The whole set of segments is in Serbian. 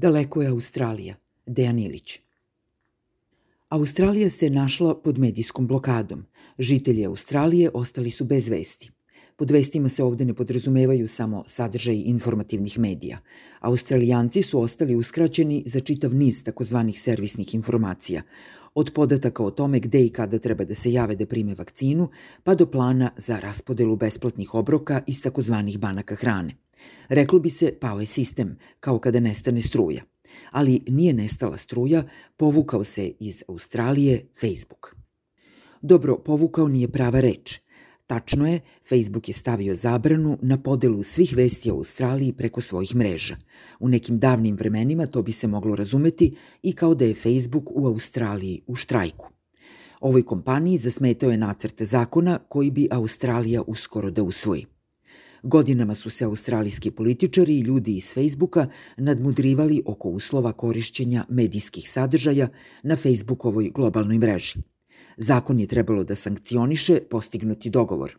Daleko je Australija. Dejan Ilić. Australija se našla pod medijskom blokadom. Žitelji Australije ostali su bez vesti. Pod vestima se ovde ne podrazumevaju samo sadržaj informativnih medija. Australijanci su ostali uskraćeni za čitav niz takozvanih servisnih informacija, od podataka o tome gde i kada treba da se jave da prime vakcinu, pa do plana za raspodelu besplatnih obroka iz takozvanih banaka hrane. Reklo bi se pao je sistem, kao kada nestane struja. Ali nije nestala struja, povukao se iz Australije Facebook. Dobro, povukao nije prava reč – Tačno je, Facebook je stavio zabranu na podelu svih vesti o Australiji preko svojih mreža. U nekim davnim vremenima to bi se moglo razumeti i kao da je Facebook u Australiji u štrajku. Ovoj kompaniji zasmetao je nacrt zakona koji bi Australija uskoro da usvoji. Godinama su se australijski političari i ljudi iz Facebooka nadmudrivali oko uslova korišćenja medijskih sadržaja na Facebookovoj globalnoj mreži. Zakon je trebalo da sankcioniše postignuti dogovor.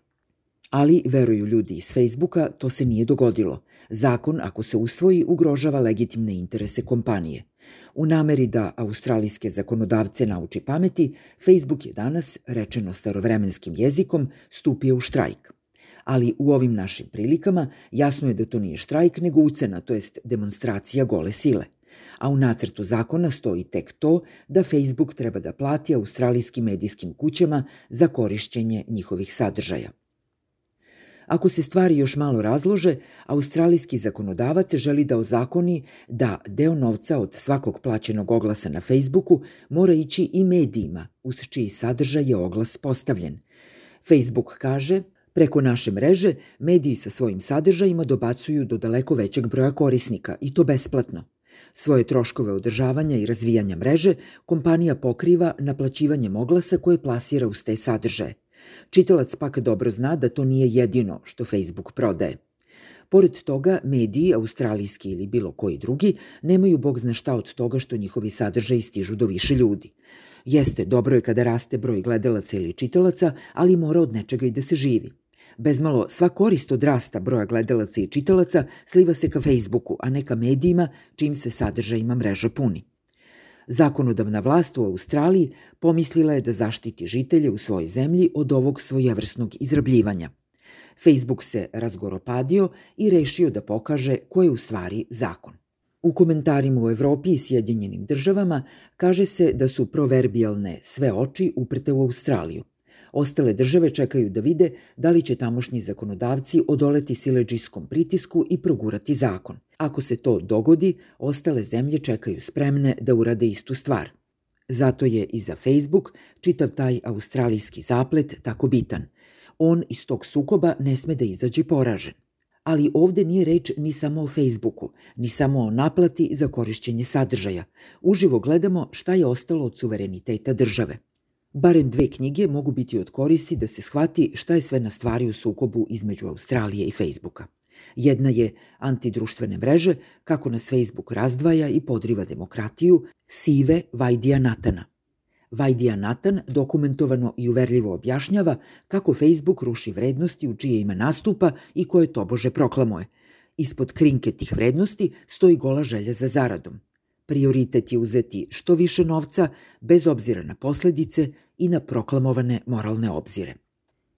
Ali, veruju ljudi iz Facebooka, to se nije dogodilo. Zakon, ako se usvoji, ugrožava legitimne interese kompanije. U nameri da australijske zakonodavce nauči pameti, Facebook je danas, rečeno starovremenskim jezikom, stupio u štrajk. Ali u ovim našim prilikama jasno je da to nije štrajk, nego ucena, to jest demonstracija gole sile – a u nacrtu zakona stoji tek to da Facebook treba da plati australijskim medijskim kućama za korišćenje njihovih sadržaja. Ako se stvari još malo razlože, australijski zakonodavac želi da ozakoni da deo novca od svakog plaćenog oglasa na Facebooku mora ići i medijima, uz čiji sadržaj je oglas postavljen. Facebook kaže, preko naše mreže mediji sa svojim sadržajima dobacuju do daleko većeg broja korisnika i to besplatno. Svoje troškove održavanja i razvijanja mreže kompanija pokriva naplaćivanjem oglasa koje plasira uz te sadržaje. Čitalac pak dobro zna da to nije jedino što Facebook prodaje. Pored toga, mediji, australijski ili bilo koji drugi, nemaju bog zna šta od toga što njihovi sadržaji stižu do više ljudi. Jeste, dobro je kada raste broj gledalaca ili čitalaca, ali mora od nečega i da se živi. Bezmalo sva korist od rasta broja gledalaca i čitalaca sliva se ka Facebooku, a ne ka medijima čim se sadržajima mreža puni. Zakonodavna vlast u Australiji pomislila je da zaštiti žitelje u svojoj zemlji od ovog svojevrsnog izrabljivanja. Facebook se razgoropadio i rešio da pokaže ko je u stvari zakon. U komentarima u Evropi i Sjedinjenim državama kaže se da su proverbijalne sve oči uprte u Australiju. Ostale države čekaju da vide da li će tamošnji zakonodavci odoleti sileđijskom pritisku i progurati zakon. Ako se to dogodi, ostale zemlje čekaju spremne da urade istu stvar. Zato je i za Facebook čitav taj australijski zaplet tako bitan. On iz tog sukoba ne sme da izađe poražen. Ali ovde nije reč ni samo o Facebooku, ni samo o naplati za korišćenje sadržaja. Uživo gledamo šta je ostalo od suvereniteta države – Barem dve knjige mogu biti od koristi da se shvati šta je sve na stvari u sukobu između Australije i Facebooka. Jedna je antidruštvene mreže, kako nas Facebook razdvaja i podriva demokratiju, sive Vajdija Natana. Vajdija Natan dokumentovano i uverljivo objašnjava kako Facebook ruši vrednosti u čije ima nastupa i koje tobože proklamuje. Ispod krinke tih vrednosti stoji gola želja za zaradom – Prioritet je uzeti što više novca, bez obzira na posledice i na proklamovane moralne obzire.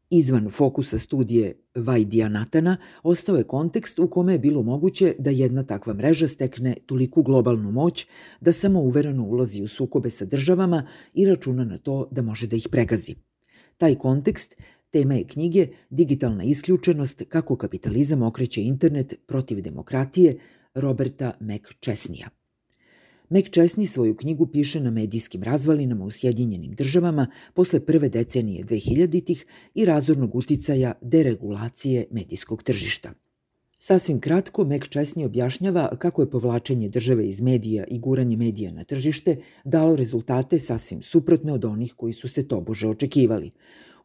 Izvan fokusa studije Vajdija Natana ostao je kontekst u kome je bilo moguće da jedna takva mreža stekne toliku globalnu moć da samo uvereno ulazi u sukobe sa državama i računa na to da može da ih pregazi. Taj kontekst tema je knjige Digitalna isključenost kako kapitalizam okreće internet protiv demokratije Roberta McChesneya. McChesney svoju knjigu piše na medijskim razvalinama u Sjedinjenim državama posle prve decenije 2000-ih i razornog uticaja deregulacije medijskog tržišta. Sasvim kratko, McChesney objašnjava kako je povlačenje države iz medija i guranje medija na tržište dalo rezultate sasvim suprotne od onih koji su se tobože očekivali.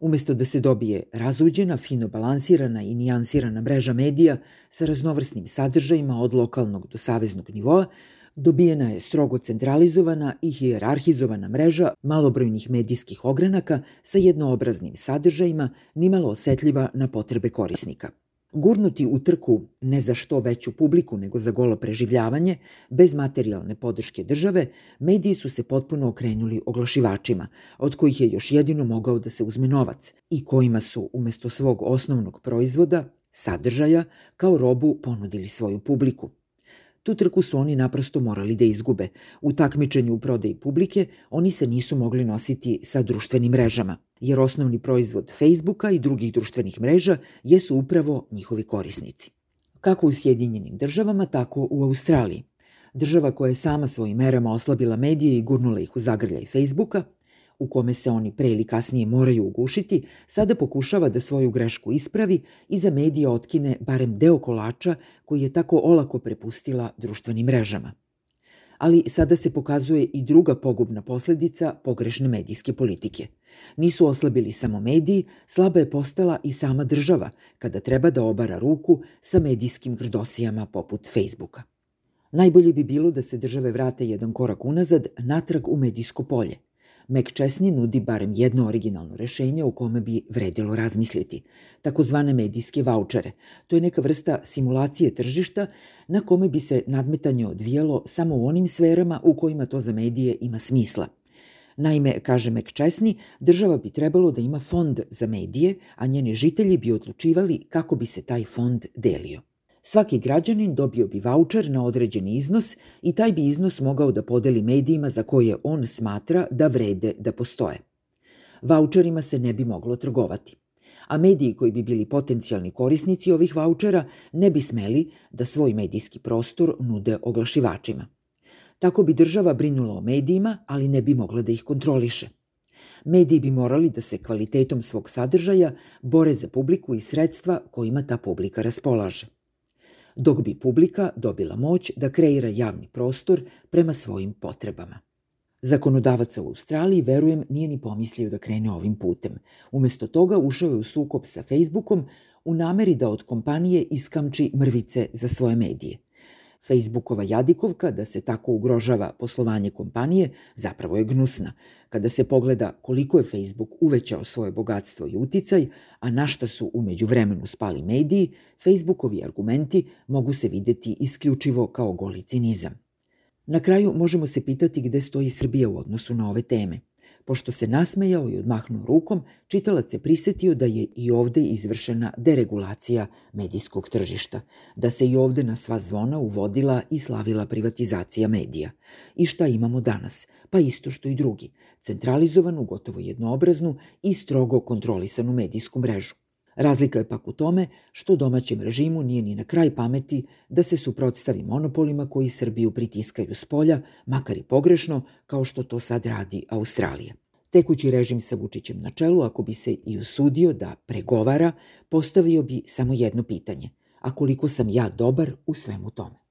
Umesto da se dobije razuđena, fino balansirana i nijansirana mreža medija sa raznovrsnim sadržajima od lokalnog do saveznog nivoa, Dobijena je strogo centralizovana i hijerarhizovana mreža malobrojnih medijskih ogranaka sa jednoobraznim sadržajima, nimalo osetljiva na potrebe korisnika. Gurnuti u trku ne za što veću publiku nego za golo preživljavanje, bez materijalne podrške države, mediji su se potpuno okrenuli oglašivačima, od kojih je još jedino mogao da se uzme novac i kojima su umesto svog osnovnog proizvoda, sadržaja, kao robu ponudili svoju publiku. Tu trku su oni naprosto morali da izgube. U takmičenju u prodaji publike oni se nisu mogli nositi sa društvenim mrežama, jer osnovni proizvod Facebooka i drugih društvenih mreža jesu upravo njihovi korisnici. Kako u Sjedinjenim državama, tako u Australiji. Država koja je sama svojim merama oslabila medije i gurnula ih u zagrljaj Facebooka – u kome se oni pre ili kasnije moraju ugušiti, sada pokušava da svoju grešku ispravi i za medije otkine barem deo kolača koji je tako olako prepustila društvenim mrežama. Ali sada se pokazuje i druga pogubna posledica pogrešne medijske politike. Nisu oslabili samo mediji, slaba je postala i sama država kada treba da obara ruku sa medijskim grdosijama poput Facebooka. Najbolje bi bilo da se države vrate jedan korak unazad, natrag u medijsko polje – McChesney nudi barem jedno originalno rešenje u kome bi vredilo razmisliti, takozvane medijske vouchere. To je neka vrsta simulacije tržišta na kome bi se nadmetanje odvijalo samo u onim sferama u kojima to za medije ima smisla. Naime, kaže McChesney, država bi trebalo da ima fond za medije, a njeni žitelji bi odlučivali kako bi se taj fond delio. Svaki građanin dobio bi vaučer na određeni iznos i taj bi iznos mogao da podeli medijima za koje on smatra da vrede da postoje. Vaučerima se ne bi moglo trgovati a mediji koji bi bili potencijalni korisnici ovih vaučera ne bi smeli da svoj medijski prostor nude oglašivačima. Tako bi država brinula o medijima, ali ne bi mogla da ih kontroliše. Mediji bi morali da se kvalitetom svog sadržaja bore za publiku i sredstva kojima ta publika raspolaže dok bi publika dobila moć da kreira javni prostor prema svojim potrebama. Zakonodavac u Australiji, verujem, nije ni pomislio da krene ovim putem. Umesto toga ušao je u sukop sa Facebookom u nameri da od kompanije iskamči mrvice za svoje medije. Facebookova jadikovka da se tako ugrožava poslovanje kompanije zapravo je gnusna. Kada se pogleda koliko je Facebook uvećao svoje bogatstvo i uticaj, a na šta su umeđu vremenu spali mediji, Facebookovi argumenti mogu se videti isključivo kao goli cinizam. Na kraju možemo se pitati gde stoji Srbija u odnosu na ove teme. Pošto se nasmejao i odmahnuo rukom, čitalac se prisetio da je i ovde izvršena deregulacija medijskog tržišta, da se i ovde na sva zvona uvodila i slavila privatizacija medija. I šta imamo danas? Pa isto što i drugi, centralizovanu, gotovo jednoobraznu i strogo kontrolisanu medijsku mrežu. Razlika je pak u tome što domaćem režimu nije ni na kraj pameti da se suprotstavi monopolima koji Srbiju pritiskaju s polja, makar i pogrešno, kao što to sad radi Australija. Tekući režim sa Vučićem na čelu, ako bi se i usudio da pregovara, postavio bi samo jedno pitanje. A koliko sam ja dobar u svemu tome?